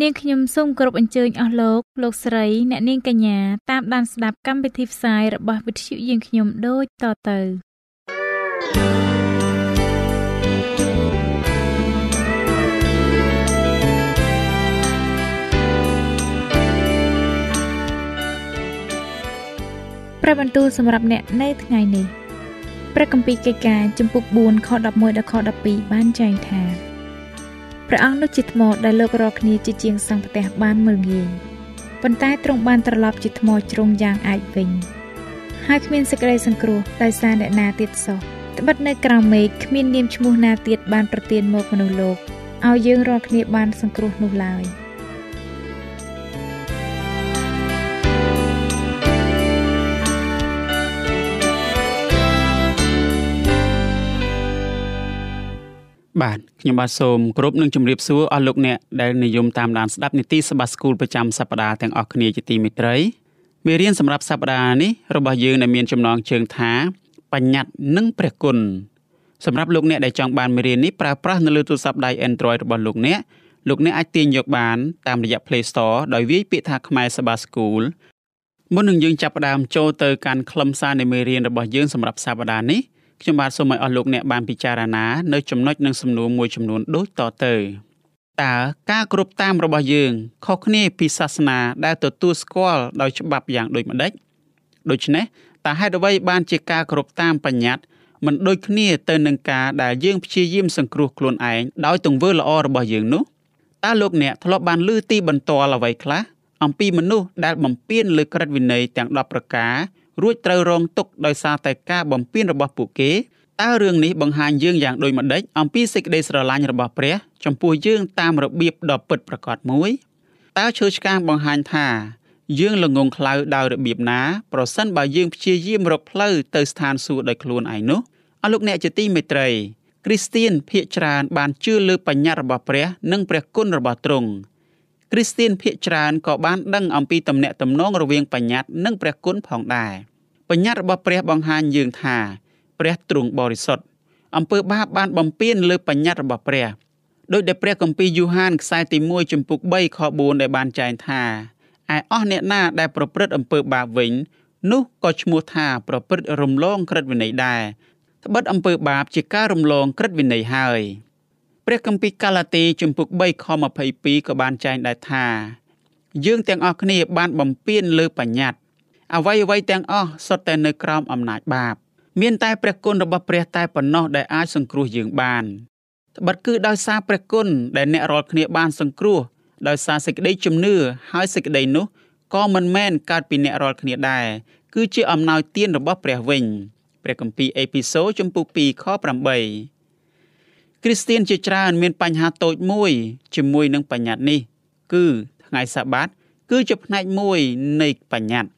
នាងខ្ញុំសូមគោរពអញ្ជើញអស់លោកលោកស្រីអ្នកនាងកញ្ញាតាមដានស្ដាប់កម្មវិធីផ្សាយរបស់វិទ្យុយើងខ្ញុំដូចតទៅព្រះបន្ទូលសម្រាប់អ្នកនៅថ្ងៃនេះព្រះគម្ពីរកិច្ចការចំពុក4ខ11ដល់ខ12បានចែងថា ព្រះអង្គនោះជាថ្មដែលលោករកគ្នាជាជាងសង់ផ្ទះបានមើលងាយប៉ុន្តែទ្រង់បានត្រឡប់ជាថ្មជ្រុងយ៉ាងអាចវិញហើយគ្មានសេចក្តីសង្គ្រោះដោយសារអ្នកណាទៀតសោះត្បិតនៅក្រៅមេឃគ្មាននាមឈ្មោះណាទៀតបានប្រទានមកមនុស្សលោកឲ្យយើងរាល់គ្នាបានសង្គ្រោះនោះឡើយ។ បាទខ្ញុំបាទសូមគោរពនឹងជម្រាបសួរអស់លោកអ្នកដែលនិយមតាមដានស្ដាប់នីតិសភាស្គូលប្រចាំសប្ដាហ៍ទាំងអស់គ្នាជាទីមេត្រីមេរៀនសម្រាប់សប្ដាហ៍នេះរបស់យើងដែលមានចំណងជើងថាបញ្ញត្តិនិងព្រះគុណសម្រាប់លោកអ្នកដែលចង់បានមេរៀននេះប្រើប្រាស់នៅលើទូរស័ព្ទដៃ Android របស់លោកអ្នកលោកអ្នកអាចទាញយកបានតាមរយៈ Play Store ដោយវាយពាក្យថាខ្មែរសបាស្គូលមុននឹងយើងចាប់ផ្ដើមចូលទៅកាន់ខ្លឹមសារនៃមេរៀនរបស់យើងសម្រាប់សប្ដាហ៍នេះ ខ្ញុំបាទសូមឲ្យអស់លោកអ្នកបានពិចារណានៅចំណុចនិងសំណួរមួយចំនួនដូចតទៅតើការគ្រប់តាមរបស់យើងខុសគ្នាពីសាសនាដែលទទួលស្គាល់ដោយច្បាប់យ៉ាងដូចម្ដេចដូច្នេះតើហេតុអ្វីបានជាការគ្រប់តាមបញ្ញត្តិមិនដូចគ្នាទៅនឹងការដែលយើងព្យាយាមសង្គ្រោះខ្លួនឯងដោយទង្វើល្អរបស់យើងនោះតើលោកអ្នកធ្លាប់បានឮទីបន្ទាល់អ្វីខ្លះអំពីមនុស្សដែលបំពានលើក្រឹតវិន័យទាំង10ប្រការ រួចត្រូវរងទុក្ខដោយសារតែការបំពានរបស់ពួកគេតើរឿងនេះបង្ហាញយើងយ៉ាងដូចម្ដេចអំពីសេចក្តីស្រឡាញ់របស់ព្រះចំពោះយើងតាមរបៀបដ៏ពិតប្រាកដមួយតើឈើឆ្កាងបង្ហាញថាយើងល្ងងខ្លៅដោយរបៀបណាប្រសិនបើយើងព្យាយាមរកផ្លូវទៅស្ថានសួគ៌ដោយខ្លួនឯងនោះអស់លោកអ្នកជាទីមេត្រីគ្រីស្ទៀនភាគច្រើនបានជឿលើបញ្ញត្តិរបស់ព្រះ និងព្រះគុណរបស់ទ្រង់ គ្រីស្ទៀនភាគច្រើនក៏បានដឹងអំពីទំនាក់ទំនងរវាងបញ្ញត្តិនិងព្រះគុណផងដែរបញ្ញត្តិរបស់ព្រះបង្ហាញយើងថាព្រះទ្រង់បរិសុទ្ធអំពើបាបបានបំពានលើបញ្ញត្តិរបស់ព្រះដោយដែលព្រះគម្ពីរយូហានខ្សែទី1ចំពុក3ខ4ដែលបានចែងថាឯអស់អ្នកណាដែលប្រព្រឹត្តអំពើបាបវិញ នោះក៏ឈ្មោះថាប្រព្រឹត្តរំលងក្រឹតវិន័យដែរត្បិតអំពើបាបជាការរំលងក្រឹតវិន័យហើយ ព្រះគម្ពីរកាឡាទីជំពូក3ខ22ក៏បានចែងដែរថាយើងទាំងអស់គ្នាបានបំពេញលើបញ្ញត្តិអ្វីអ្វីទាំងអស់សុទ្ធតែនៅក្រោមអំណាចបាប មានតែព្រះគុណរបស់ព្រះតែប៉ុណ្ណោះដែលអាចសង្គ្រោះយើងបានត្បិតគឺដោយសារព្រះគុណដែលអ្នករាល់គ្នាបានសង្គ្រោះដោយសារសេចក្តីជំនឿហើយសេចក្តីនោះក៏មិនមែនកើតពីអ្នករាល់គ្នាដែរគឺជាអំណោយទានរបស់ព្រះវិញព្រះគម្ពីរអេពីសូតចំពុក2ខ8 គ្រីស្ទៀនជាច្រើនមានបញ្ហាតូចមួយជាមួយនឹងបញ្ញត្តិនេះ គឺថ្ងៃសាបាត គឺជាផ្នែកមួយនៃបញ្ញត្តិ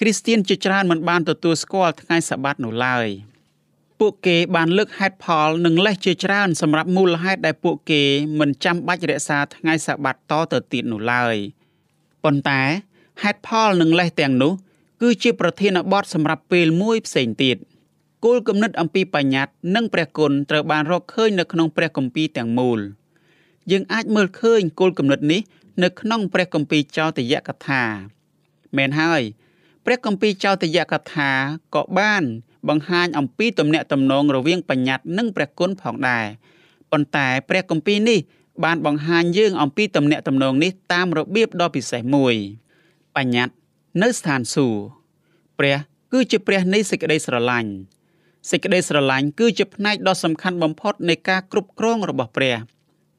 គ្រីស្ទៀនជាច្រើនមិនបានទទួលស្គាល់ថ្ងៃសាបាតនោះឡើយពួកគេបានលើកហេតុផលនិងលេសជាច្រើនសម្រាប់មូលហេតុដែលពួកគេមិនចាំបាច់រក្សាថ្ងៃសាបាតតទៅទៀតនោះឡើយប៉ុន្តែហេតុផលនិងលេសទាំងនោះ គឺជាប្រធានបទសម្រាប់ពេលមួយផ្សេងទៀត។ គោលគំនិតអំពីបញ្ញត្តិនិងព្រះគុណត្រូវបានរកឃើញនៅក្នុងព្រះគម្ពីរទាំងមូលយើងអាចមើលឃើញគោលគំនិតនេះនៅក្នុងព្រះគម្ពីរចោទយកថាមែនហើយព្រះគម្ពីរចោទយកថាក៏បាន បង្ហាញអំពីទំនាក់ទំនងរវាងបញ្ញត្តិនិងព្រះគុណផងដែរប៉ុន្តែព្រះគម្ពីរនេះបានបង្ហាញយើងអំពីទំនាក់ទំនងនេះតាមរបៀបដ៏ពិសេសមួយបញ្ញត្តិនៅស្ថានសួគ៌ព្រះគឺជាព្រះនៃសេចក្តីស្រឡាញ់ សេចក្តីស្រឡាញ់គឺជាផ្នែកដ៏សំខាន់បំផុតនៃការគ្រប់គ្រងរបស់ព្រះ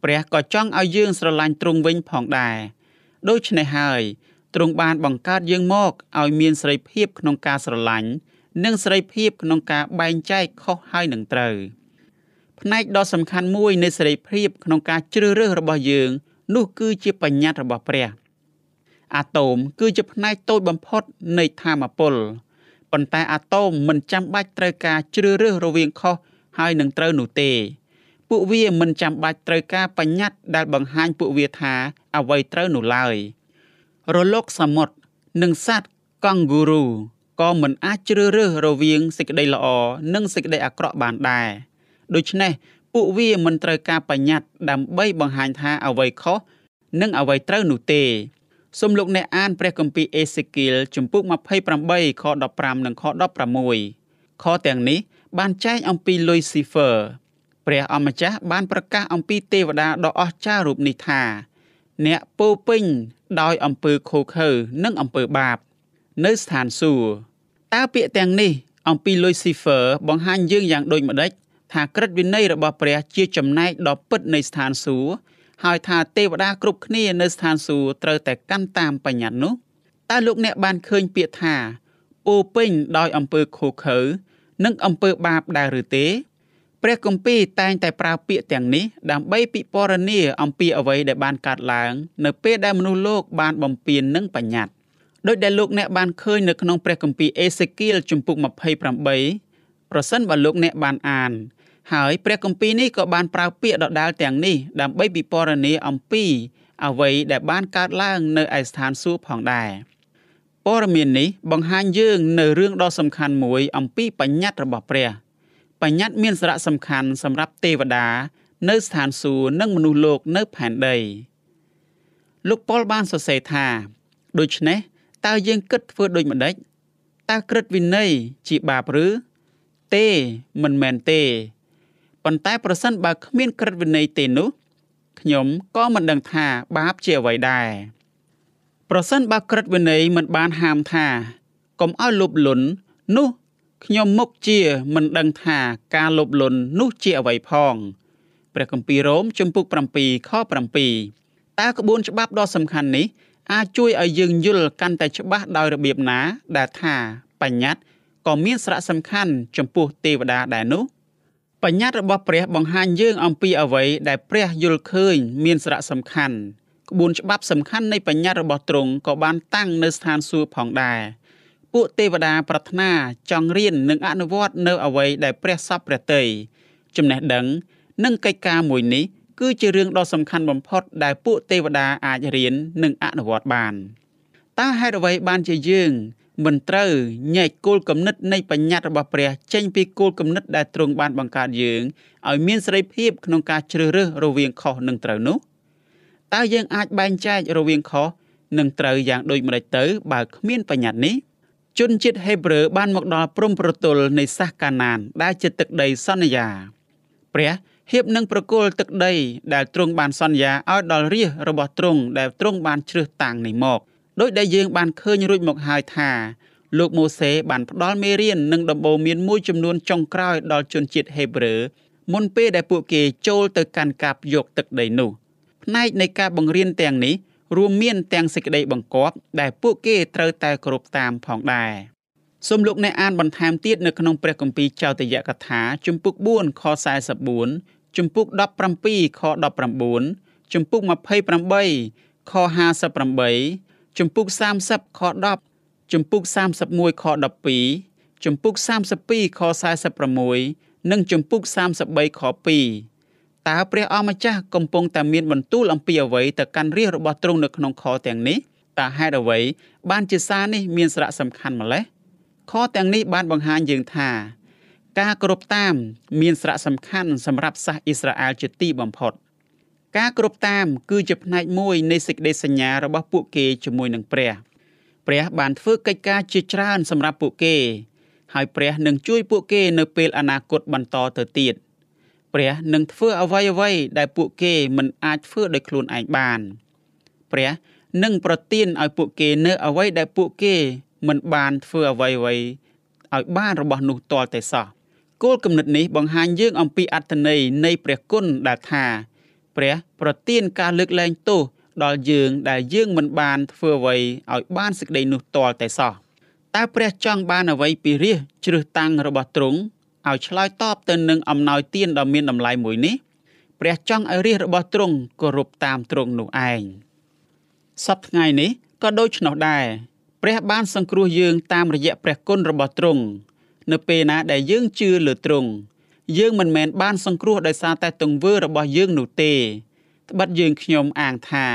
ព្រះក៏ចង់ឲ្យយើងស្រឡាញ់ទ្រង់វិញផងដែរដូច្នេះហើយទ្រង់បានបង្កើតយើងមកឲ្យមានសេរីភាពក្នុងការស្រឡាញ់និងសេរីភាពក្នុងការបែងចែកខុសហើយនឹងត្រូវផ្នែកដ៏សំខាន់មួយនៃសេរីភាពក្នុងការជ្រើសរើសរបស់យើង នោះគឺជាបញ្ញត្តិរបស់ព្រះ អាតូមគឺជាផ្នែកតូចបំផុតនៃធម្មពល ប៉ុន្តែអាតូមមិនចាំបាច់ត្រូវការជ្រើសរើសរវាងខុសហើយនឹងត្រូវនោះទេ ពួកវាមិនចាំបាច់ត្រូវការបញ្ញត្តិដែលបង្ហាញពួកវាថាអ្វីត្រូវនោះឡើយរលកសមុទ្រនិងសត្វកង់ហ្គូរូក៏មិនអាចជ្រើសរើសរវាងសេចក្តីល្អនិងសេចក្តីអាក្រក់បានដែរដូច្នេះពួកវាមិនត្រូវការបញ្ញត្តិដើម្បីបង្ហាញថាអ្វីខុសនិងអ្វីត្រូវនោះទេ សូមលោកអ្នកអានព្រះគម្ពីរអេសេគៀលជំពូក28ខ15និងខ16ខទាំងនេះបានចែងអំពី Lucifer ព្រះអម្ចាស់បានប្រកាសអំពីទេវតាដ៏អស្ចារ្យរូបនេះថាអ្នកពោពេញដោយអំពើខូខើនិងអំពើបាប នៅស្ថានសួគ៌តើពាក្យទាំងនេះអំពី Lucifer បង្ហាញយើងយ៉ាងដូចម្ដេចថាក្រឹតវិន័យរបស់ព្រះជាចំណែកដ៏ពិតនៃស្ថានសួគ៌ ហើយថាទេវតាគ្រប់គ្នានៅស្ថានសួគ៌ត្រូវតែកាន់តាមបញ្ញត្តិនោះតើលោកអ្នកបានឃើញពាក្យថាពោពេញដោយអំពើខូខើនិងអំពើបាបដែរឬទេព្រះគម្ពីរតែងតែប្រើពាក្យទាំងនេះដើម្បីពិពណ៌នាអំពីអ្វីដែលបានកើតឡើង នៅពេលដែលមនុស្សលោកបានបំពេញនឹងបញ្ញត្តិដោយដែលលោកអ្នកបានឃើញនៅក្នុងព្រះគម្ពីរអេសេគៀលជំពូក28ប្រសិនបើលោកអ្នកបានអាន ហើយព្រះគម្ពីរនេះក៏បានប្រើពាក្យដដាលទាំងនេះដើម្បីពិពណ៌នាអំពីអ្វីដែលបានកើតឡើងនៅឯស្ថានសួគ៌ផងដែរព័ត៌មាននេះបង្ហាញយើងនៅរឿងដ៏សំខាន់មួយអំពីបញ្ញត្តិរបស់ព្រះ បញ្ញត្តិមានសារៈសំខាន់សម្រាប់ទេវតានៅស្ថានសួគ៌និងមនុស្សលោកនៅផែនដីលោកប៉ុលបានសរសេរថាដូច្នេះតើយើងគិតធ្វើដូចម្ដេចតើក្រឹតវិន័យជាបាបឬ ទេមិនមែនទេ ប៉ុន្តែប្រសិនបើគ្មានក្រឹតវិន័យទេនោះខ្ញុំក៏មិនដឹងថាបាបជាអ្វីដែរប្រសិនបើក្រឹតវិន័យមិនបានហាមថាកុំឲ្យលោភលន់នោះខ្ញុំមុខជាមិនដឹងថាការលោភលន់នោះជាអ្វីផងព្រះគម្ពីររ៉ូមជំពូក7ខ7តើក្បួនច្បាប់ដ៏សំខាន់នេះអាចជួយឲ្យយើងយល់កាន់តែច្បាស់ដោយរបៀបណាដែលថាបញ្ញត្តិក៏មានសារៈសំខាន់ចំពោះទេវតាដែរនោះ បញ្ញត្តិរបស់ព្រះបង្ហាញយើងអំពីអ្វីដែលព្រះយល់ឃើញមានសារៈសំខាន់ក្បួនច្បាប់សំខាន់នៃបញ្ញត្តិរបស់ទ្រង់ក៏បានតាំងនៅស្ថានសួគ៌ផងដែរពួកទេវតាប្រាថ្នាចង់រៀននិងអនុវត្តនៅអ្វីដែលព្រះសពព្រះតីចំណេះដឹងនិងកិច្ចការមួយនេះគឺជារឿងដ៏សំខាន់បំផុតដែលពួកទេវតាអាចរៀននិងអនុវត្តបានតើហេតុអ្វីបានជាយើង មិនត្រូវញែកគោលគំនិតនៃបញ្ញត្តិរបស់ព្រះចេញពីគោលគំនិតដែលទ្រង់បានបង្កើតយើងឲ្យមានសេរីភាពក្នុងការជ្រើសរើសរវាងខុសនិងត្រូវនោះតើយើងអាចបែងចែករវាងខុសនិងត្រូវយ៉ាងដូចម្តេចទៅបើគ្មានបញ្ញត្តិនេះជនជាតិហេប្រឺបានមកដល់ព្រំប្រទល់នៃសាសកាណាន ដែលជាទឹកដីសន្យាព្រះហៀបនឹងប្រគល់ទឹកដីដែលទ្រង់បានសន្យាឲ្យដល់រាជរបស់ទ្រង់ដែលទ្រង់បានជ្រើសតាំងនេះមក ដោយដែលយើងបានឃើញរួចមកហើយថាលោកម៉ូសេបានផ្ដល់មេរៀននិងដំបូន្មានមួយចំនួនចុងក្រោយដល់ជនជាតិហេប្រឺមុនពេលដែលពួកគេចូលទៅកាន់កាប់យកទឹកដីនោះផ្នែកនៃការបង្រៀនទាំងនេះរួមមានទាំងសេចក្តីបង្គាប់ដែលពួកគេត្រូវតែគោរពតាមផងដែរសូមលោកអ្នកអានបន្ថែមទៀតនៅក្នុងព្រះគម្ពីរចោទយកថាជំពូក4ខ44ជំពូក17ខ19ជំពូក28ខ58 ជំពូក30ខ10ជំពូក31ខ12ជំពូក32ខ46និងជំពូក33ខ2តើព្រះអម្ចាស់កំពុងតែមានបន្ទូលអំពីអ្វីទៅកាន់រាជរបស់ទ្រង់នៅក្នុងខទាំងនេះតើហេតុអ្វីបានជាសារនេះមានសារៈសំខាន់ម្ល៉េះខទាំងនេះបានបង្ហាញយើងថា ការគោរពតាម មានសារៈសំខាន់សម្រាប់សាសអ៊ីស្រាអែលជាទីបំផុត ការគ្រប់តាម គឺជាផ្នែកមួយនៃសេចក្តីសញ្ញារបស់ពួកគេជាមួយនឹងព្រះ ព្រះបានធ្វើកិច្ចការជាច្រើនសម្រាប់ពួកគេ ហើយព្រះនឹងជួយពួកគេនៅពេលអនាគតបន្តទៅទៀតព្រះនឹងធ្វើអ្វីអ្វីដែលពួកគេមិនអាចធ្វើដោយខ្លួនឯងបាន ព្រះនឹងប្រទានឲ្យពួកគេនៅអ្វីដែលពួកគេមិនបានធ្វើអ្វីអ្វីឲ្យបានរបស់នោះទាល់តែសោះគោលគំនិតនេះបង្ហាញយើងអំពីអត្តន័យនៃព្រះគុណដែលថា ព្រះប្រទានការលើកលែងទោសដល់យើងដែលយើងមិនបានធ្វើអ្វីឲ្យបានសេចក្តីនោះទាល់តែសោះតើព្រះចង់បានអ្វីពីរាជជ្រើសតាំងរបស់ទ្រង់ឲ្យឆ្លើយតបទៅនឹងអំណោយទានដ៏មានតម្លៃមួយនេះព្រះចង់ឲ្យរាជរបស់ទ្រង់គោរពតាមទ្រង់នោះឯងសប្តាហ៍ថ្ងៃនេះក៏ដូច្នោះដែរព្រះបានសង្គ្រោះយើងតាមរយៈព្រះគុណរបស់ទ្រង់នៅពេលណាដែលយើងជឿលើទ្រង់ យើងមិនមែនបានសង្គ្រោះដោយសារតែទង្វើរបស់យើងនោះទេត្បិតយើងខ្ញុំអាងថា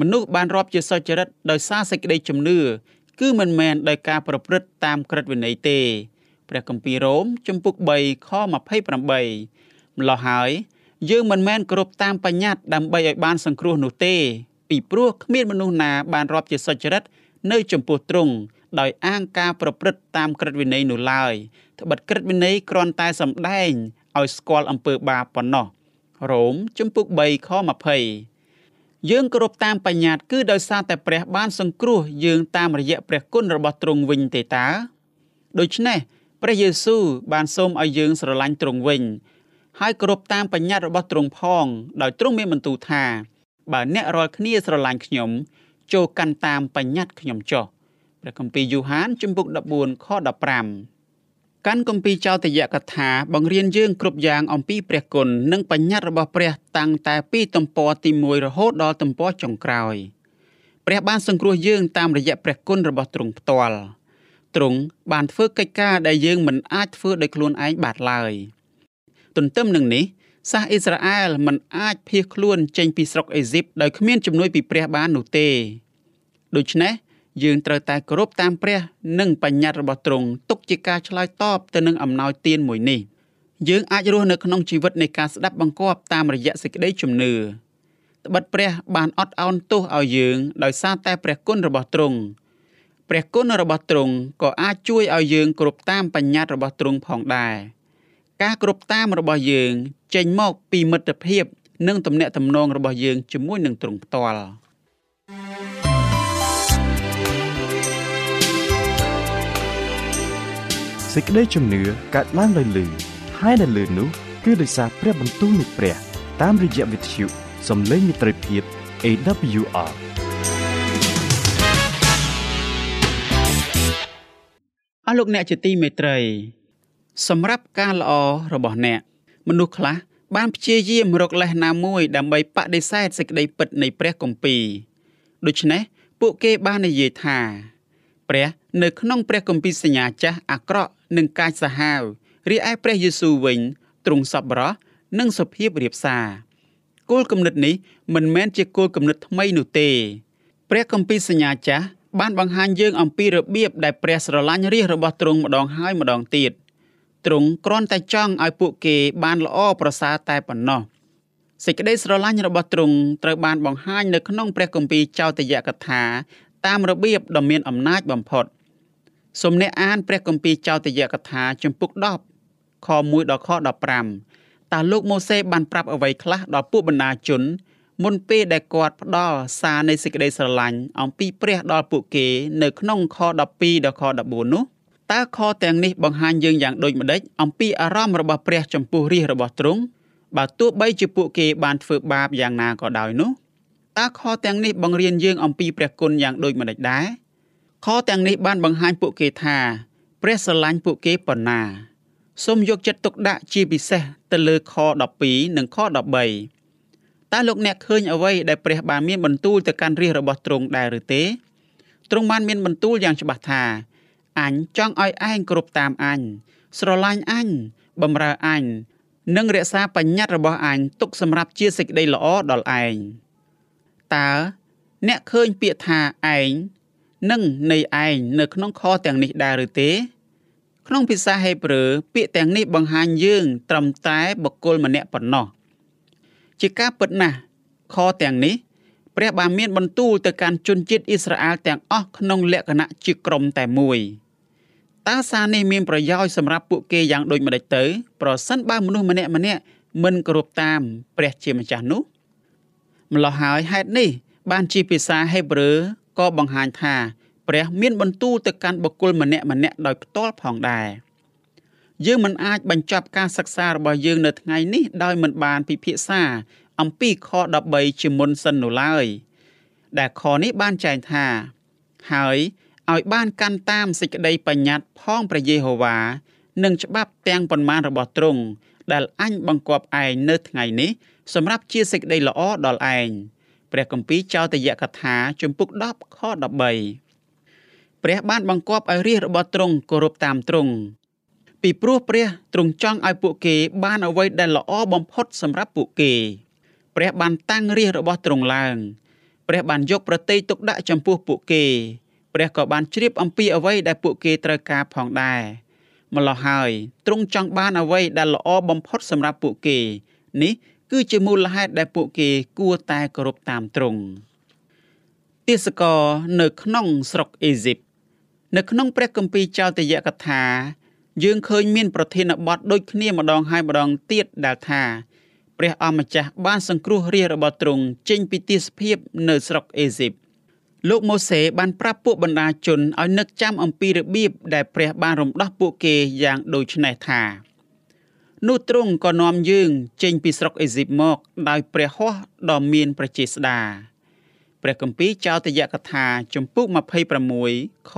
មនុស្សបានរាប់ជាសុចរិតដោយសារសេចក្តីជំនឿគឺមិនមែនដោយការប្រព្រឹត្តតាមក្រឹតវិន័យទេ ព្រះគម្ពីររ៉ូមជំពូក3ខ28ម្លោះហើយយើងមិនមែនគ្រប់តាមបញ្ញត្តិដើម្បីឲ្យបានសង្គ្រោះនោះទេ ពីព្រោះគ្មានមនុស្សណាបានរាប់ជាសុចរិតនៅចំពោះទ្រង់ ដោយអាងការប្រព្រឹត្តតាមក្រឹតវិន័យនោះឡើយត្បិតក្រឹតវិន័យគ្រាន់តែសម្ដែងឲ្យស្គាល់អំពើបាបប៉ុណ្ណោះរ៉ូមជំពូក3ខ20យើងគោរពតាមបញ្ញត្តិគឺដោយសារតែព្រះបានសង្គ្រោះយើងតាមរយៈព្រះគុណរបស់ទ្រង់វិញទេតើដូច្នេះព្រះយេស៊ូវបានសូមឲ្យយើងស្រឡាញ់ទ្រង់វិញហើយគោរពតាមបញ្ញត្តិរបស់ទ្រង់ផងដោយទ្រង់មានបន្ទូលថាបើអ្នករាល់គ្នាស្រឡាញ់ខ្ញុំចូលកាន់តាមបញ្ញត្តិខ្ញុំចុះ ព្រះគម្ពីរយូហានជំពូក14ខ15កាន់គម្ពីរចោទយកថាបង្រៀនយើងគ្រប់យ៉ាងអំពីព្រះគុណនិងបញ្ញត្តិរបស់ព្រះតាំងតែពីទំព័រទី1រហូតដល់ទំព័រចុងក្រោយព្រះបានសង្គ្រោះយើងតាមរយៈព្រះគុណរបស់ទ្រង់ផ្ទាល់ទ្រង់បានធ្វើកិច្ចការដែលយើងមិនអាចធ្វើដោយខ្លួនឯងបានឡើយទន្ទឹមនឹងនេះសាសអ៊ីស្រាអែលមិនអាចភៀសខ្លួនចេញពីស្រុកអេស៊ីបដោយគ្មានជំនួយពីព្រះបាននោះទេដូច្នេះ យើងត្រូវតែគោរពតាមព្រះ និងបញ្ញត្តិរបស់ទ្រង់ទុកជាការឆ្លើយតបទៅនឹងអំណោយទានមួយនេះយើងអាចរស់នៅក្នុងជីវិតនៃការស្ដាប់បង្គាប់តាមរយៈសេចក្តីជំនឿត្បិតព្រះបានអត់ឱនទោសឲ្យយើងដោយសារតែព្រះគុណរបស់ទ្រង់ព្រះគុណរបស់ទ្រង់ក៏អាចជួយឲ្យយើងគ្រប់តាមបញ្ញត្តិរបស់ទ្រង់ផងដែរការគ្រប់តាមរបស់យើង ចេញមកពីមិត្តភាព និងទំនាក់ទំនងរបស់យើងជាមួយនឹងទ្រង់ផ្ទាល់ សេចក្តីជំនឿកើតឡើងដោយលឺហើយដែលលឺនោះគឺដោយសារព្រះបន្ទូលនៃព្រះ តាមរយៈវិទ្យុសំឡេងមិត្តភាព AWR អស់លោកអ្នកជាទីមេត្រី សម្រាប់ការល្អរបស់អ្នក មនុស្សខ្លះបានព្យាយាមរកលេសណាមួយដើម្បីបដិសេធសេចក្តីពិតនៃព្រះគម្ពីរដូច្នេះពួកគេបាននិយាយថា ព្រះ នៅក្នុងព្រះគម្ពីរសញ្ញាចាស់អាក្រក់និងកាចសាហាវរីឯព្រះយេស៊ូវវិញទ្រង់សប្បុរសនិងសុភាពរៀបសារគោលគំនិតនេះមិនមែនជាគោលគំនិតថ្មីនោះទេ ព្រះគម្ពីរសញ្ញាចាស់បានបង្ហាញយើងអំពីរបៀបដែលព្រះស្រឡាញ់រាជរបស់ទ្រង់ម្ដងហើយម្ដងទៀតទ្រង់គ្រាន់តែចង់ឲ្យពួកគេបានល្អប្រសើរតែប៉ុណ្ណោះសេចក្តីស្រឡាញ់របស់ទ្រង់ត្រូវបានបង្ហាញនៅក្នុងព្រះគម្ពីរចោទយកថា តាមរបៀបដ៏មានអំណាចបំផុត សូមអ្នកអានព្រះគម្ពីរចោទយកថាជំពូក10ខ1ដល់ខ15តើលោកម៉ូសេបានប្រាប់អ្វីខ្លះដល់ពួកបណ្ដាជន មុនពេលដែលគាត់ផ្ដល់សារនៃសេចក្តីស្រឡាញ់អំពីព្រះដល់ពួកគេ នៅក្នុងខ12ដល់ខ14នោះតើខទាំងនេះបង្ហាញយើងយ៉ាងដូចម្ដេចអំពីអារម្មណ៍របស់ព្រះចំពោះរាជរបស់ទ្រង់បើទោះបីជាពួកគេបានធ្វើបាបយ៉ាងណាក៏ដោយនោះតើខទាំងនេះបង្រៀនយើងអំពីព្រះគុណយ៉ាងដូចម្ដេចដែរ ខទាំងនេះបានបង្ហាញពួកគេថា ព្រះស្រឡាញ់ពួកគេប៉ុណ្ណាសូមយកចិត្តទុកដាក់ជាពិសេសទៅលើខ12និងខ13តើលោកអ្នកឃើញអ្វីដែលព្រះបានមានបន្ទូលទៅកាន់រាជរបស់ទ្រង់ដែរឬទេទ្រង់បានមានបន្ទូលយ៉ាងច្បាស់ថាអញចង់ឲ្យឯងគ្រប់តាមអញស្រឡាញ់អញបំរើអញនិងរក្សាបញ្ញត្តិរបស់អញទុកសម្រាប់ជាសេចក្តីល្អដល់ឯងតើអ្នកឃើញពាក្យថាឯង និងនៃឯងនៅក្នុងខទាំងនេះដែរឬទេក្នុងភាសាហេប្រឺពាក្យទាំងនេះបង្ហាញយើង ត្រឹមតែបុគ្គលម្នាក់ប៉ុណ្ណោះជាការពិតណាស់ខទាំងនេះព្រះបានមានបន្ទូលទៅកាន់ជនជាតិអ៊ីស្រាអែលទាំងអស់ក្នុងលក្ខណៈជាក្រុមតែមួយតើសារនេះមានប្រយោជន៍សម្រាប់ពួកគេយ៉ាងដូចម្តេចទៅ ប្រសិនបើមនុស្សម្នាក់ម្នាក់មិនគោរពតាម ព្រះជាម្ចាស់នោះម្ល៉េះហើយហេតុនេះបានជាភាសាហេប្រឺ ក៏បង្ហាញថាព្រះមានបន្ទូលទៅកាន់បុគ្គលម្នាក់ម្នាក់ដោយផ្ទាល់ផងដែរយើងមិនអាចបញ្ចប់ការសិក្សារបស់យើងនៅថ្ងៃនេះដោយមិនបានពិភាក្សាអំពីខ13ជាមុនសិននោះឡើយដែលខនេះបានចែងថាហើយឲ្យបានកាន់តាមសេចក្តីបញ្ញត្តិផងព្រះយេហូវ៉ានិងច្បាប់ទាំងប៉ុន្មានរបស់ទ្រង់ដែលអញបង្គាប់ឯងនៅថ្ងៃនេះសម្រាប់ជាសេចក្តីល្អដល់ឯង ព្រះគម្ពីរចោទយកថាជំពូក10ខ13ព្រះបានបង្គាប់ឲ្យរាជរបស់ទ្រង់គោរពតាមទ្រង់ពីព្រោះព្រះទ្រង់ចង់ឲ្យពួកគេបានអ្វីដែលល្អបំផុតសម្រាប់ពួកគេព្រះបានតាំងរាជរបស់ទ្រង់ឡើងព្រះបានយកប្រតិយទុកដាក់ចំពោះពួកគេព្រះក៏បានជ្រាបអំពីអ្វីដែលពួកគេត្រូវការផងដែរម្ល៉េះហើយទ្រង់ចង់បានអ្វីដែលល្អបំផុតសម្រាប់ពួកគេនេះ គឺជាមូលហេតុដែលពួកគេគួរតែគោរពតាមទ្រង់ទេសកលនៅក្នុងស្រុកអេស៊ីបនៅក្នុងព្រះគម្ពីរចោទយកថា យើងឃើញមានប្រធានបទដូចគ្នាម្ដងហើយម្ដងទៀតដែលថាព្រះអម្ចាស់បានសង្គ្រោះរាជរបស់ទ្រង់ចេញពីទីសភាពនៅស្រុកអេស៊ីបលោកម៉ូសេបានប្រាប់ពួកបណ្ដាជនឲ្យនឹកចាំអំពីរបៀបដែលព្រះបានរំដោះពួកគេយ៉ាងដូចនេះថា នោះទ្រង់ក៏នាំយើងចេញពីស្រុកអេស៊ីបមកដោយព្រះហស្ថដ៏មានប្រជាស្ដាព្រះគម្ពីរចោទយកថាជំពូក26ខ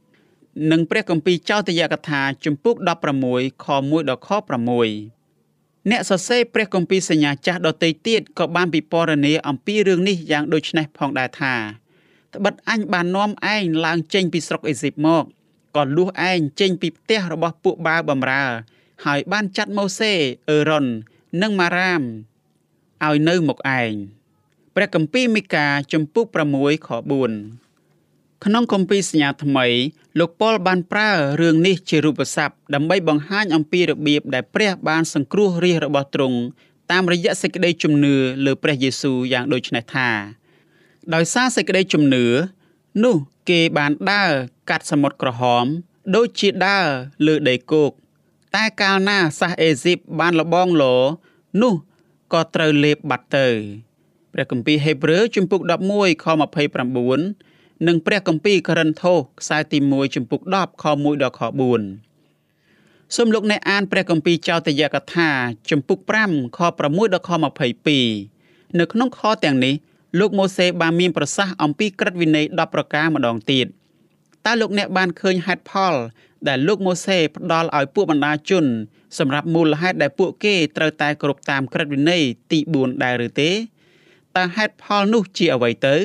8និងព្រះគម្ពីរចោទយកថាជំពូក16ខ1ដល់ខ6អ្នកសរសេរព្រះគម្ពីរសញ្ញាចាស់ដទៃទៀតក៏បានពិពណ៌នាអំពីរឿងនេះយ៉ាងដូចនេះផងដែរថាត្បិតអញបាននាំឯងឡើងចេញពីស្រុកអេស៊ីបមកក៏លួសឯងចេញពីផ្ទះរបស់ពួកបាវបំរើ ហើយបានចាត់ម៉ូសេអឺរ៉ុននិងម៉ារ៉ាមឲ្យនៅមកឯងព្រះគម្ពីរមីកាជំពូក6ខ4ក្នុងគម្ពីរសញ្ញាថ្មី លោកប៉ុលបានប្រើរឿងនេះជារូបស័ព្ទដើម្បីបង្ហាញអំពីរបៀបដែលព្រះបានសង្គ្រោះរាជរបស់ទ្រង់តាមរយៈសេចក្តីជំនឿលើព្រះយេស៊ូវយ៉ាងដូចនេះថា ដោយសារសេចក្តីជំនឿនោះគេបានដើរកាត់សមុទ្រក្រហម ដូចជាដើរលើដីគោក តែកាលណាសាសអេស៊ីបបានលបងលោនោះក៏ត្រូវលេបបាត់ទៅព្រះគម្ពីរហេព្រើរជំពូក11ខ29និងព្រះគម្ពីរករិនថូសខ្សែទី1ចំពុក10ខ1ដល់ខ4សូមលោកអ្នកអានព្រះគម្ពីរចោទយកថាចំពុក5ខ6ដល់ខ22នៅក្នុងខទាំងនេះលោកម៉ូសេបានមានប្រសាសន៍អំពីក្រឹតវិន័យ10ប្រការម្ដងទៀតតើលោកអ្នកបានឃើញហេតុផល ដែលលោកម៉ូសេផ្ដល់ឲ្យពួកបណ្ដាជន សម្រាប់មូលហេតុដែលពួកគេត្រូវតែគោរពតាមក្រឹតវិន័យទី4ដែរឬទេតើហេតុផលនោះជាអ្វីទៅ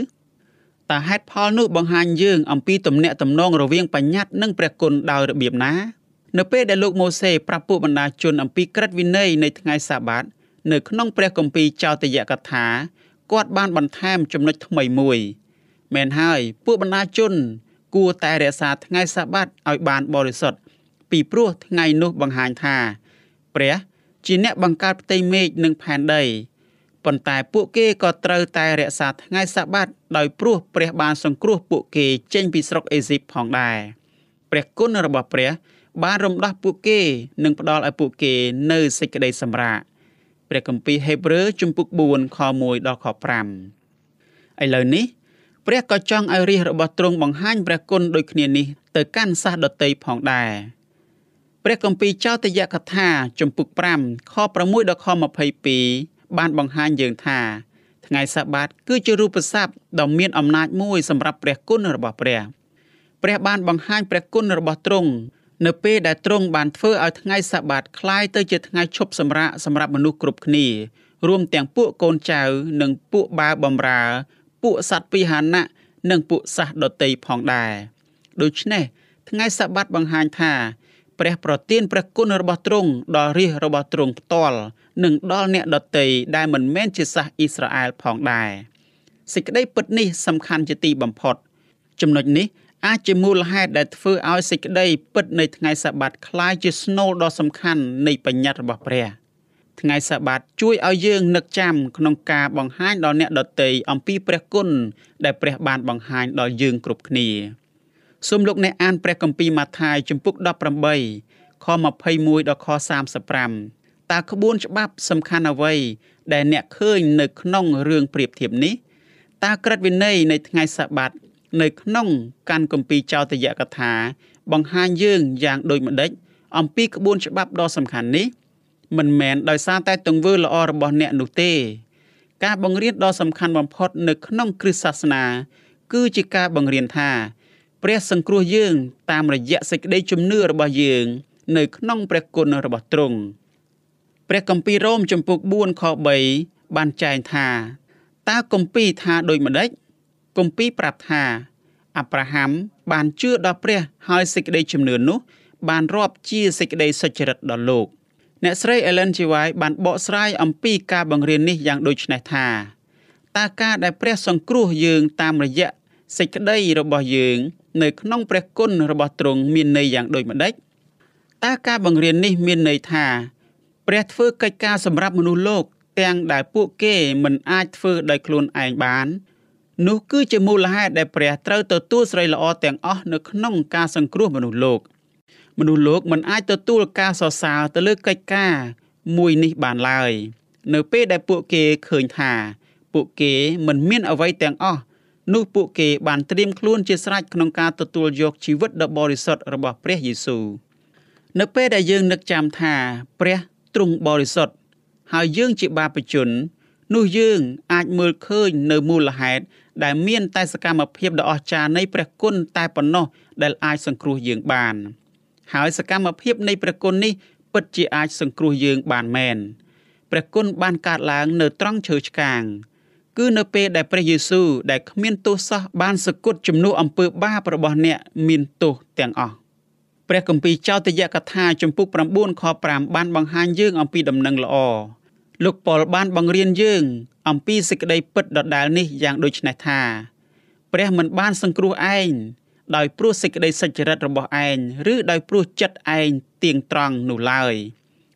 តើហេតុផលនោះបង្ហាញយើងអំពីទំនាក់ទំនងរវាងបញ្ញត្តិនិងព្រះគុណដោយរបៀបណានៅពេលដែលលោកម៉ូសេប្រាប់ពួកបណ្ដាជនអំពីក្រឹតវិន័យនៃថ្ងៃសាបាតនៅក្នុងព្រះគម្ពីរចោទយកថាគាត់បានបន្ថែមចំណុចថ្មីមួយមែនហើយពួកបណ្ដាជន គួរតែរក្សាថ្ងៃសាបាតឲ្យបានបរិសុទ្ធពីព្រោះថ្ងៃនោះបង្ហាញថា ព្រះជាអ្នកបង្កើតផ្ទៃមេឃនិងផែនដីប៉ុន្តែពួកគេក៏ត្រូវតែរក្សាថ្ងៃសាបាតដោយព្រោះព្រះបានសង្គ្រោះពួកគេចេញពីស្រុកអេស៊ីបផងដែរព្រះគុណរបស់ព្រះ បានរំដោះពួកគេនិងផ្ដល់ឲ្យពួកគេនៅសេចក្តីសម្រាកព្រះគម្ពីរហេព្រើរជំពូក4ខ1ដល់ខ5ឥឡូវនេះ ព្រះក៏ចង់ឲ្យរាជរបស់ទ្រង់បង្ហាញព្រះគុណដូចគ្នានេះទៅកាន់សាសដតីផងដែរព្រះគម្ពីរចោទយកថាជំពូក5ខ6ដល់ខ22បានបង្ហាញយើងថាថ្ងៃសាបាតគឺជារូបស័ព្ទដ៏មានអំណាចមួយសម្រាប់ព្រះគុណរបស់ព្រះព្រះបានបង្ហាញព្រះគុណរបស់ទ្រង់នៅពេលដែលទ្រង់បានធ្វើឲ្យថ្ងៃសាបាតคล้ายទៅជាថ្ងៃឈប់សម្រាកសម្រាប់មនុស្សគ្រប់គ្នារួមទាំងពួកកូនចៅនិងពួកបាវបំរើ ពួកសត្វពីហានៈនិងពួកសះដតីផងដែរដូច្នេះថ្ងៃសាបាតបង្ហាញថាព្រះប្រទានព្រះគុណរបស់ទ្រង់ដល់រាជរបស់ទ្រង់ផ្ទាល់និងដល់អ្នកដតីដែលមិនមែនជាសាសអ៊ីស្រាអែលផងដែរសេចក្តីពិតនេះសំខាន់ជាទីបំផុត ចំណុចនេះអាចជាមូលហេតុដែលធ្វើឲ្យសេចក្តីពិតនៃថ្ងៃសាបាតคล้ายជាស្នូលដ៏សំខាន់នៃបញ្ញត្តិរបស់ព្រះ ថ្ងៃសាបាតជួយឲ្យយើងនឹកចាំក្នុងការបង្ហាញដល់អ្នកដតីអំពីព្រះគុណដែលព្រះបានបង្ហាញដល់យើងគ្រប់គ្នាសូមលោកអ្នកអានព្រះគម្ពីរម៉ាថាយជំពូក18ខ21ដល់ខ35តើក្បួនច្បាប់សំខាន់អ្វីដែលអ្នកឃើញនៅក្នុងរឿងប្រៀបធៀបនេះតើក្រឹតវិន័យនៃថ្ងៃសបាតនៅក្នុងកាន់គម្ពីរចោទយកថា បង្ហាញយើងយ៉ាងដូចម្ដេចអំពីក្បួនច្បាប់ដ៏សំខាន់នេះ មិនមែនដោយសារតែទង្វើល្អរបស់អ្នកនោះទេ ការបង្រៀនដ៏សំខាន់បំផុតនៅក្នុងគ្រិស្តសាសនា គឺជាការបង្រៀនថា ព្រះសង្គ្រោះយើង តាមរយៈសេចក្តីជំនឿរបស់យើង នៅក្នុងព្រះគុណរបស់ទ្រង់ព្រះគម្ពីររ៉ូមចំពុក4ខ3បានចែងថាតើគម្ពីរថាដូចម្ដេចគម្ពីរប្រាប់ថាអាប់រ៉ាហាំបានជឿដល់ព្រះហើយសេចក្តីជំនឿនោះបានរាប់ជាសេចក្តីសុចរិតដល់លោក អ្នកស្រី Ellen G. White បានបកស្រាយអំពីការបង្រៀននេះយ៉ាងដូចនេះថាតើការដែលព្រះសង្គ្រោះយើងតាមរយៈសេចក្តីរបស់យើង នៅក្នុងព្រះគុណរបស់ទ្រង់មានន័យយ៉ាងដូចម្ដេចតើការបង្រៀននេះមានន័យថាព្រះធ្វើកិច្ចការសម្រាប់មនុស្សលោក ទាំងដែលពួកគេមិនអាចធ្វើដោយខ្លួនឯងបាន នោះគឺជាមូលហេតុដែលព្រះត្រូវទទួលស្រីល្អទាំងអស់នៅក្នុងការសង្គ្រោះមនុស្សលោក មនុស្សលោកមិនអាចទទួលការសរសើរទៅលើកិច្ចការមួយនេះបានឡើយ នៅពេលដែលពួកគេឃើញថា ពួកគេមិនមានអ្វីទាំងអស់នោះពួកគេបានត្រៀមខ្លួនជាស្រេចក្នុងការទទួលយកជីវិតដ៏បរិសុទ្ធរបស់ព្រះយេស៊ូវនៅពេលដែលយើងនឹកចាំថាព្រះទ្រង់បរិសុទ្ធហើយយើងជាបាបជន នោះយើងអាចមើលឃើញនៅមូលហេតុដែលមានតែសកម្មភាពដ៏អស្ចារ្យនៃព្រះគុណតែប៉ុណ្ណោះដែលអាចសង្គ្រោះយើងបាន ហើយសកម្មភាពនៃព្រះគុណនេះពិតជាអាចសង្គ្រោះយើងបានមែនព្រះគុណបានកើតឡើងនៅត្រង់ឈើឆ្កាង គឺនៅពេលដែលព្រះយេស៊ូវដែលគ្មានទោសសោះបានសគត់ជំនួសអំពើបាបរបស់អ្នកមានទោសទាំងអស់ព្រះគម្ពីរចោទយកថាចំពុក9ខ5បានបង្ហាញយើងអំពីដំណឹងល្អលោកប៉ុលបានបង្រៀនយើង អំពីសេចក្តីពិតដដែលនេះយ៉ាងដូចនេះថា ព្រះមិនបានសង្គ្រោះឯង ដោយព្រោះសេចក្តីសុចរិតរបស់ឯងឬដោយព្រោះចិត្តឯងទៀងត្រង់នោះឡើយ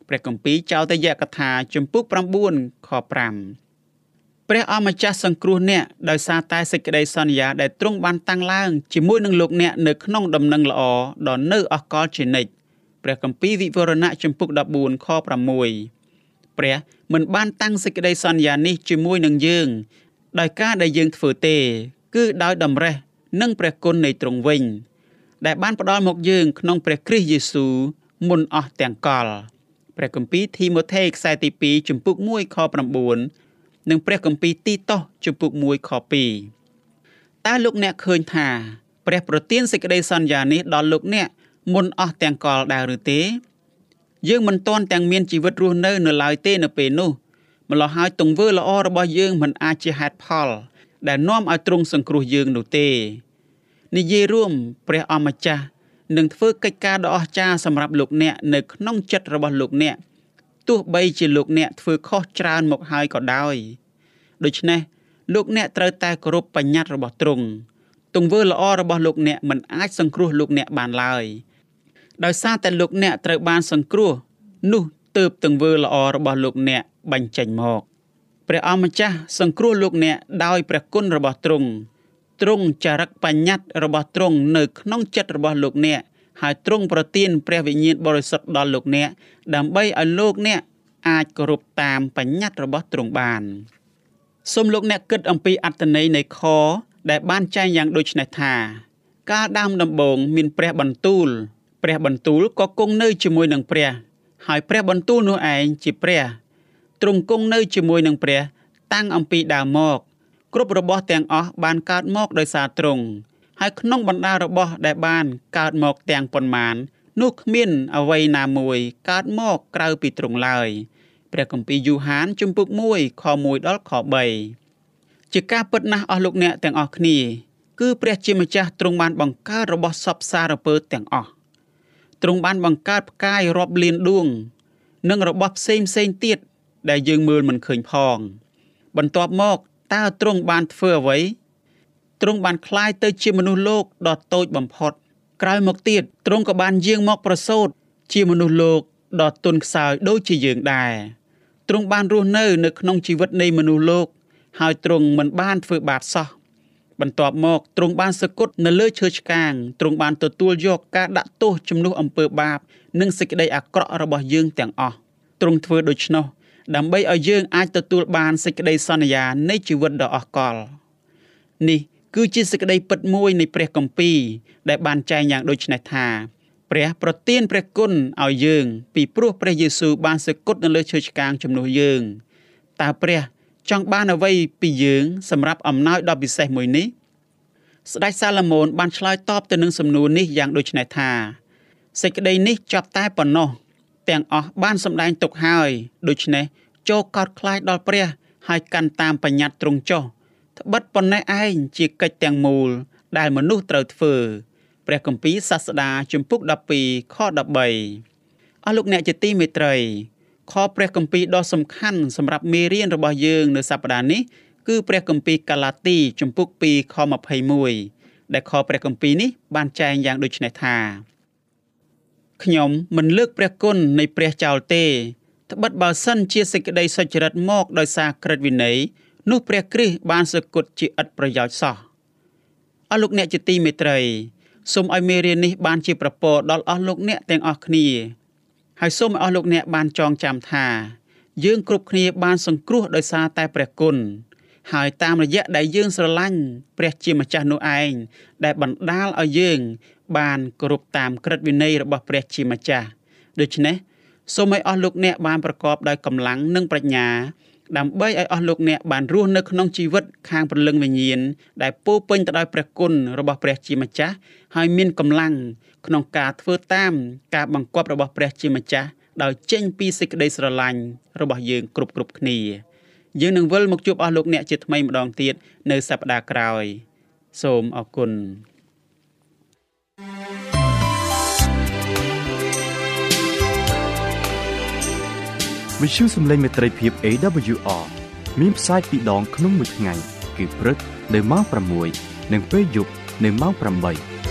ព្រះគម្ពីរចោទយកថាចំពុក9ខ5ព្រះអម្ចាស់សង្គ្រោះអ្នកដោយសារតែសេចក្តីសន្យាដែលទ្រង់បានតាំងឡើងជាមួយនឹងលោកអ្នកនៅក្នុងដំណឹងល្អដ៏នៅអកលជានិច្ចព្រះគម្ពីរវិវរណៈចំពុក14ខ6ព្រះមិនបានតាំងសេចក្តីសន្យានេះជាមួយនឹងយើងដោយការដែលយើងធ្វើទេ គឺដោយតម្រេះ និងព្រះគុណនៃទ្រង់វិញ ដែលបានផ្ដល់មកយើងក្នុងព្រះគ្រីស្ទយេស៊ូវមុនអស់ទាំងកលព្រះគម្ពីរធីម៉ូថេខ្សែទី2ចំពុក1ខ9និងព្រះគម្ពីរទីតោសជំពូក1ខ2តើលោកអ្នកឃើញថា ព្រះប្រទានសេចក្តីសន្យានេះដល់លោកអ្នកមុនអស់ទាំងកលដែរឬទេយើងមិនទាន់ទាំងមានជីវិតរស់នៅនៅឡើយទេនៅពេលនោះម្ល៉េះហើយទង្វើល្អរបស់យើងមិនអាចជាហេតុផល ដែលនាំឲ្យទ្រង់សង្គ្រោះយើងនោះទេនិយាយរួមព្រះអម្ចាស់នឹងធ្វើកិច្ចការដ៏អស្ចារ្យសម្រាប់លោកអ្នកនៅក្នុងចិត្តរបស់លោកអ្នកទោះបីជាលោកអ្នកធ្វើខុសច្រើនមកហើយក៏ដោយដូច្នេះលោកអ្នកត្រូវតែគោរពបញ្ញត្តិរបស់ទ្រង់ទង្វើល្អរបស់លោកអ្នកមិនអាចសង្គ្រោះលោកអ្នកបានឡើយដោយសារតែលោកអ្នកត្រូវបានសង្គ្រោះនោះទើបទង្វើល្អរបស់លោកអ្នកបញ្ចេញមក ព្រះអម្ចាស់សង្គ្រោះលោកអ្នកដោយព្រះគុណរបស់ទ្រង់ទ្រង់ចារឹកបញ្ញត្តិរបស់ទ្រង់នៅក្នុងចិត្តរបស់លោកអ្នកហើយទ្រង់ប្រទានព្រះវិញ្ញាណបរិសុទ្ធដល់លោកអ្នកដើម្បីឲ្យលោកអ្នកអាចគោរពតាមបញ្ញត្តិរបស់ទ្រង់បានសូមលោកអ្នកគិតអំពីអត្តន័យនៃខដែលបានចែងយ៉ាងដូចនេះថាកាលដើមដំបូងមានព្រះបន្ទូល ព្រះបន្ទូលក៏គង់នៅជាមួយនឹងព្រះ ហើយព្រះបន្ទូលនោះឯងជាព្រះ ទ្រង់គង់នៅជាមួយនឹងព្រះ តាំងអំពីដើមមក គ្រប់របស់ទាំងអស់បានកើតមកដោយសារទ្រង់ហើយក្នុងបណ្ដារបស់ដែលបានកើតមកទាំងប៉ុន្មាន នោះគ្មានអ្វីណាមួយកើតមកក្រៅពីទ្រង់ឡើយព្រះគម្ពីរយូហានជំពូក1ខ1ដល់ខ3ជាការពិតណាស់អស់លោកអ្នកទាំងអស់គ្នា គឺព្រះជាម្ចាស់ទ្រង់បានបង្កើតរបស់សពសារពើទាំងអស់ទ្រង់បានបង្កើតផ្កាយរាប់លានដួង និងរបស់ផ្សេងផ្សេងទៀត ដែលយើងមើលមិនឃើញផង បន្ទាប់មកតើទ្រង់បានធ្វើអ្វីទ្រង់បានคล้ายទៅជាមនុស្សលោកដ៏តូចបំផុត ក្រោយមកទៀតទ្រង់ក៏បានយាងមកប្រសូតជាមនុស្សលោកដ៏ទន់ខ្សោយដូចជាយើងដែរទ្រង់បានរស់នៅនៅក្នុងជីវិតនៃមនុស្សលោក ហើយទ្រង់មិនបានធ្វើបាបសោះបន្ទាប់មកទ្រង់បានសគត់នៅលើឈើឆ្កាងទ្រង់បានទទួលយកការដាក់ទោសជំនួសអំពើបាប និងសេចក្តីអាក្រក់របស់យើងទាំងអស់ទ្រង់ធ្វើដូច្នោះ ដើម្បីឲ្យយើងអាចទទួលបានសេចក្តីសន្យានៃជីវិតដ៏អស្ចារ្យនេះគឺជាសេចក្តីពិតមួយនៃព្រះគម្ពីរដែលបានចែងយ៉ាងដូចនេះថាព្រះប្រទានព្រះគុណឲ្យយើង ពីព្រោះព្រះយេស៊ូវបានសគត់នៅលើឈើឆ្កាងជំនួសយើងតើព្រះចង់បានអ្វីពីយើងសម្រាប់អំណោយដ៏ពិសេសមួយនេះស្ដេចសាឡូមោនបានឆ្លើយតបទៅនឹងសំណួរនេះយ៉ាងដូចនេះថាសេចក្តីនេះចប់តែប៉ុណ្ណោះ ទាំងអស់បានសម្ដែងទុកហើយដូច្នេះចូលកោតខ្លាចដល់ព្រះ ហើយកាន់តាមបញ្ញត្តិទ្រង់ចុះត្បិតប៉ុណ្ណេះឯងជាកិច្ចទាំងមូល ដែលមនុស្សត្រូវធ្វើព្រះគម្ពីរសាស្តាជំពូក12ខ13អស់លោកអ្នកជាទីមេត្រីខព្រះគម្ពីរដ៏សំខាន់សម្រាប់មេរៀនរបស់យើងនៅសប្តាហ៍នេះគឺព្រះគម្ពីរកាឡាទីជំពូក2ខ21ដែលខព្រះគម្ពីរនេះបានចែងយ៉ាងដូចនេះថា ខ្ញុំមិនលើកព្រះគុណនៃព្រះចោលទេត្បិតបើសិនជាសេចក្តីសុចរិតមកដោយសារក្រឹតវិន័យនោះព្រះគ្រីស្ទបានសគត់ជាឥតប្រយោជន៍សោះអស់លោកអ្នកជាទីមេត្រីសូមឲ្យមេរៀននេះបានជាប្រពោដល់អស់លោកអ្នកទាំងអស់គ្នាហើយសូមឲ្យអស់លោកអ្នកបានចងចាំថា យើងគ្រប់គ្នាបានសង្គ្រោះដោយសារតែព្រះគុណ ហើយតាមរយៈដែលយើងស្រឡាញ់ព្រះជាម្ចាស់នោះឯងដែលបណ្ដាលឲ្យយើង បានគោរពតាមក្រឹតវិន័យរបស់ព្រះជាម្ចាស់ដូច្នេះសូមឲ្យអស់លោកអ្នកបានប្រកបដោយកម្លាំងនិងប្រាជ្ញា ដើម្បីឲ្យអស់លោកអ្នកបានរស់នៅក្នុងជីវិតខាងព្រលឹងវិញ្ញាណដែលពោពេញទៅដោយព្រះគុណរបស់ព្រះជាម្ចាស់ហើយមានកម្លាំងក្នុងការធ្វើតាមការបង្គាប់របស់ព្រះជាម្ចាស់ដោយចេញពីសេចក្តីស្រឡាញ់របស់យើងគ្រប់គ្រប់គ្នា យើងនឹងវិលមកជួបអស់លោកអ្នកជាថ្មីម្ដងទៀតនៅសប្តាហ៍ក្រោយ សូមអរគុណវិទ្យុសំឡេងមេត្រីភាព AWR មានផ្សាយពីរដងក្នុងមួយថ្ងៃ គឺព្រឹកនៅម៉ោង6និងពេលយប់នៅម៉ោង8